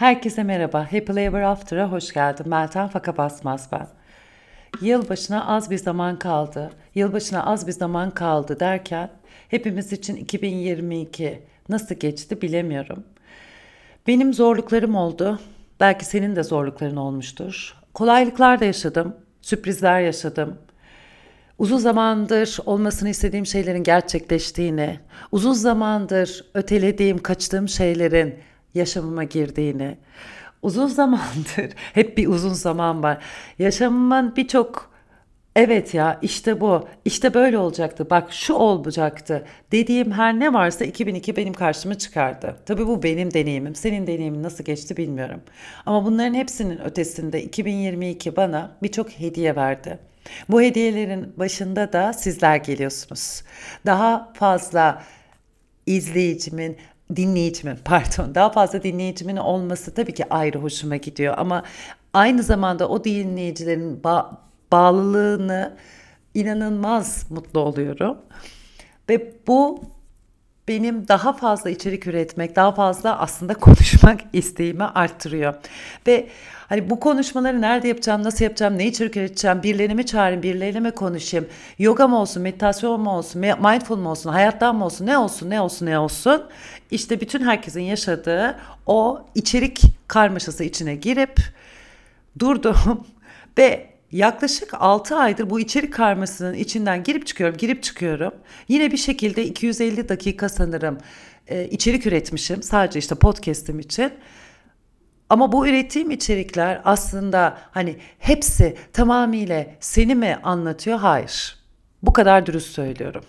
Herkese merhaba. Happy Ever After'a hoş geldin. Meltem Faka Basmaz ben. Yılbaşına az bir zaman kaldı. Yılbaşına az bir zaman kaldı derken hepimiz için 2022 nasıl geçti bilemiyorum. Benim zorluklarım oldu. Belki senin de zorlukların olmuştur. Kolaylıklar da yaşadım. Sürprizler yaşadım. Uzun zamandır olmasını istediğim şeylerin gerçekleştiğini, uzun zamandır ötelediğim, kaçtığım şeylerin yaşamıma girdiğini, uzun zamandır, hep bir uzun zaman var. Yaşamımın birçok evet ya işte bu, işte böyle olacaktı, bak şu olacaktı dediğim her ne varsa 2002 benim karşıma çıkardı. Tabii bu benim deneyimim, senin deneyimin nasıl geçti bilmiyorum. Ama bunların hepsinin ötesinde 2022 bana birçok hediye verdi. Bu hediyelerin başında da sizler geliyorsunuz. Daha fazla izleyicimin, dinleyicimin pardon daha fazla dinleyicimin olması tabii ki ayrı hoşuma gidiyor ama aynı zamanda o dinleyicilerin ba- bağlılığını inanılmaz mutlu oluyorum. Ve bu benim daha fazla içerik üretmek, daha fazla aslında konuşmak isteğimi arttırıyor. Ve hani bu konuşmaları nerede yapacağım, nasıl yapacağım, ne içerik üreteceğim, birilerini mi çağırayım, birileriyle mi konuşayım, yoga mı olsun, meditasyon mu olsun, mindful mu olsun, hayattan mı olsun, ne olsun, ne olsun, ne olsun. İşte bütün herkesin yaşadığı o içerik karmaşası içine girip durdum ve Yaklaşık 6 aydır bu içerik karmasının içinden girip çıkıyorum, girip çıkıyorum. Yine bir şekilde 250 dakika sanırım e, içerik üretmişim sadece işte podcast'im için. Ama bu ürettiğim içerikler aslında hani hepsi tamamıyla seni mi anlatıyor? Hayır. Bu kadar dürüst söylüyorum.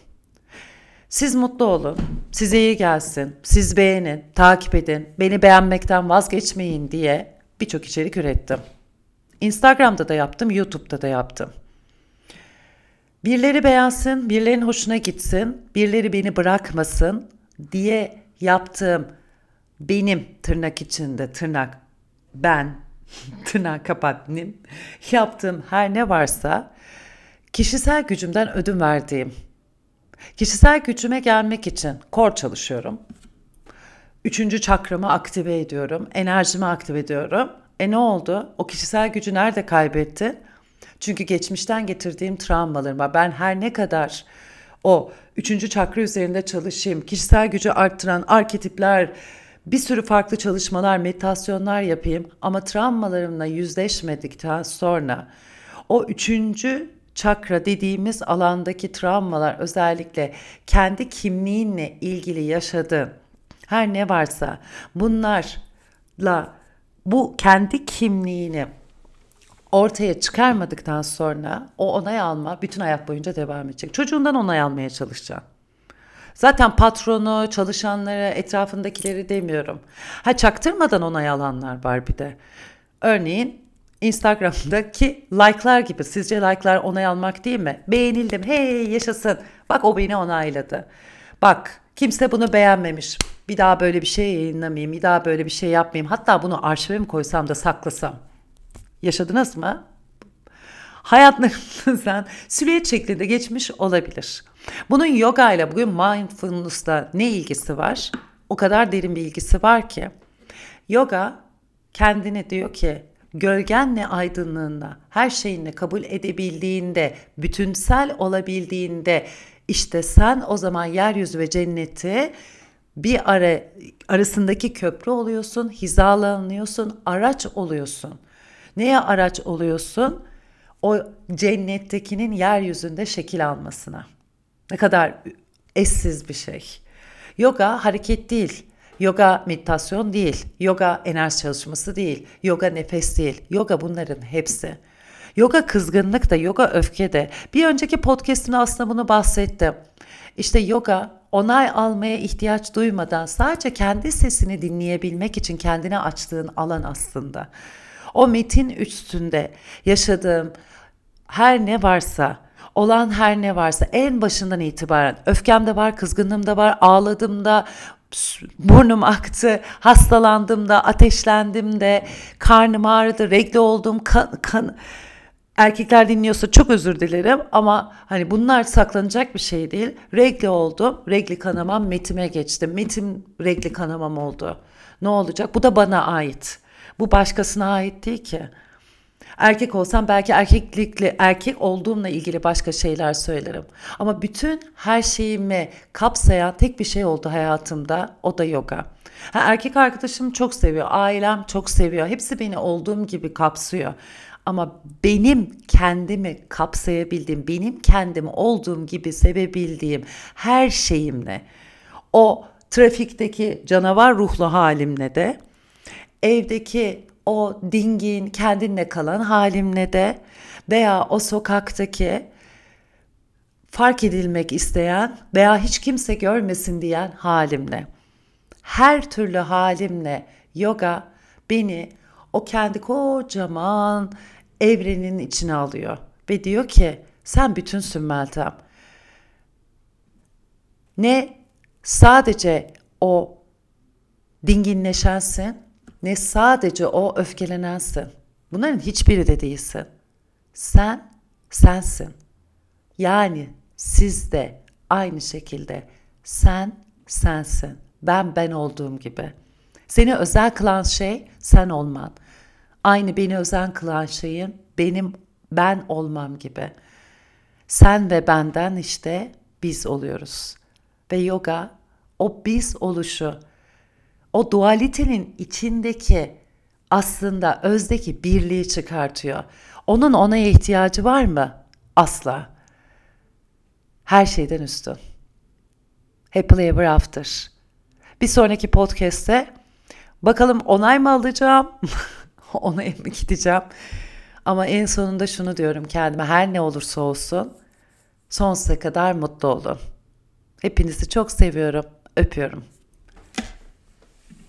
Siz mutlu olun, size iyi gelsin, siz beğenin, takip edin, beni beğenmekten vazgeçmeyin diye birçok içerik ürettim. Instagram'da da yaptım, YouTube'da da yaptım. Birileri beğensin, birilerinin hoşuna gitsin, birileri beni bırakmasın diye yaptığım benim tırnak içinde tırnak ben tırnak kapattım yaptığım her ne varsa kişisel gücümden ödün verdiğim kişisel gücüme gelmek için kor çalışıyorum. Üçüncü çakramı aktive ediyorum. Enerjimi aktive ediyorum. E ne oldu? O kişisel gücü nerede kaybettin? Çünkü geçmişten getirdiğim travmalarım var. Ben her ne kadar o üçüncü çakra üzerinde çalışayım, kişisel gücü arttıran arketipler, bir sürü farklı çalışmalar, meditasyonlar yapayım ama travmalarımla yüzleşmedikten sonra o üçüncü çakra dediğimiz alandaki travmalar özellikle kendi kimliğinle ilgili yaşadığın her ne varsa bunlarla bu kendi kimliğini ortaya çıkarmadıktan sonra o onay alma bütün hayat boyunca devam edecek. Çocuğundan onay almaya çalışacaksın. Zaten patronu, çalışanları, etrafındakileri demiyorum. Ha çaktırmadan onay alanlar var bir de. Örneğin Instagram'daki like'lar gibi. Sizce like'lar onay almak değil mi? Beğenildim. Hey yaşasın. Bak o beni onayladı. Bak kimse bunu beğenmemiş. Bir daha böyle bir şey yayınlamayayım. Bir daha böyle bir şey yapmayayım. Hatta bunu arşive mi koysam da saklasam. Yaşadınız mı? Hayatlarınızdan silüet şeklinde geçmiş olabilir. Bunun yoga ile bugün mindfulness'la ne ilgisi var? O kadar derin bir ilgisi var ki. Yoga kendine diyor ki gölgenle aydınlığında her şeyini kabul edebildiğinde, bütünsel olabildiğinde işte sen o zaman yeryüzü ve cenneti bir ara arasındaki köprü oluyorsun, hizalanıyorsun, araç oluyorsun. Neye araç oluyorsun? O cennettekinin yeryüzünde şekil almasına. Ne kadar eşsiz bir şey. Yoga hareket değil. Yoga meditasyon değil. Yoga enerji çalışması değil. Yoga nefes değil. Yoga bunların hepsi. Yoga kızgınlık da, yoga öfke de. Bir önceki podcast'ımda aslında bunu bahsettim. İşte yoga onay almaya ihtiyaç duymadan sadece kendi sesini dinleyebilmek için kendine açtığın alan aslında. O metin üstünde yaşadığım her ne varsa, olan her ne varsa en başından itibaren öfkem de var, kızgınlığım da var, ağladım da, burnum aktı, hastalandım da, ateşlendim de, karnım ağrıdı, regle oldum, kan, kan erkekler dinliyorsa çok özür dilerim ama hani bunlar saklanacak bir şey değil. Regle oldum, regli kanamam metime geçti. Metim regli kanamam oldu. Ne olacak? Bu da bana ait. Bu başkasına ait değil ki. Erkek olsam belki erkeklikle erkek olduğumla ilgili başka şeyler söylerim. Ama bütün her şeyimi kapsayan tek bir şey oldu hayatımda. O da yoga. Ha, erkek arkadaşım çok seviyor, ailem çok seviyor. Hepsi beni olduğum gibi kapsıyor. Ama benim kendimi kapsayabildiğim, benim kendimi olduğum gibi sevebildiğim her şeyimle, o trafikteki canavar ruhlu halimle de, evdeki o dingin, kendinle kalan halimle de veya o sokaktaki fark edilmek isteyen veya hiç kimse görmesin diyen halimle. Her türlü halimle yoga beni o kendi kocaman evrenin içine alıyor ve diyor ki sen bütünsün Meltem. Ne sadece o dinginleşensin ne sadece o öfkelenensin. Bunların hiçbiri de değilsin. Sen sensin. Yani siz de aynı şekilde sen sensin. Ben ben olduğum gibi. Seni özel kılan şey sen olman. Aynı beni özel kılan şeyin benim ben olmam gibi. Sen ve benden işte biz oluyoruz. Ve yoga o biz oluşu, o dualitenin içindeki aslında özdeki birliği çıkartıyor. Onun ona ihtiyacı var mı? Asla. Her şeyden üstün. Happily Ever After. Bir sonraki podcast'te bakalım onay mı alacağım? Onaya mı gideceğim? Ama en sonunda şunu diyorum kendime her ne olursa olsun sonsuza kadar mutlu olun. Hepinizi çok seviyorum. Öpüyorum.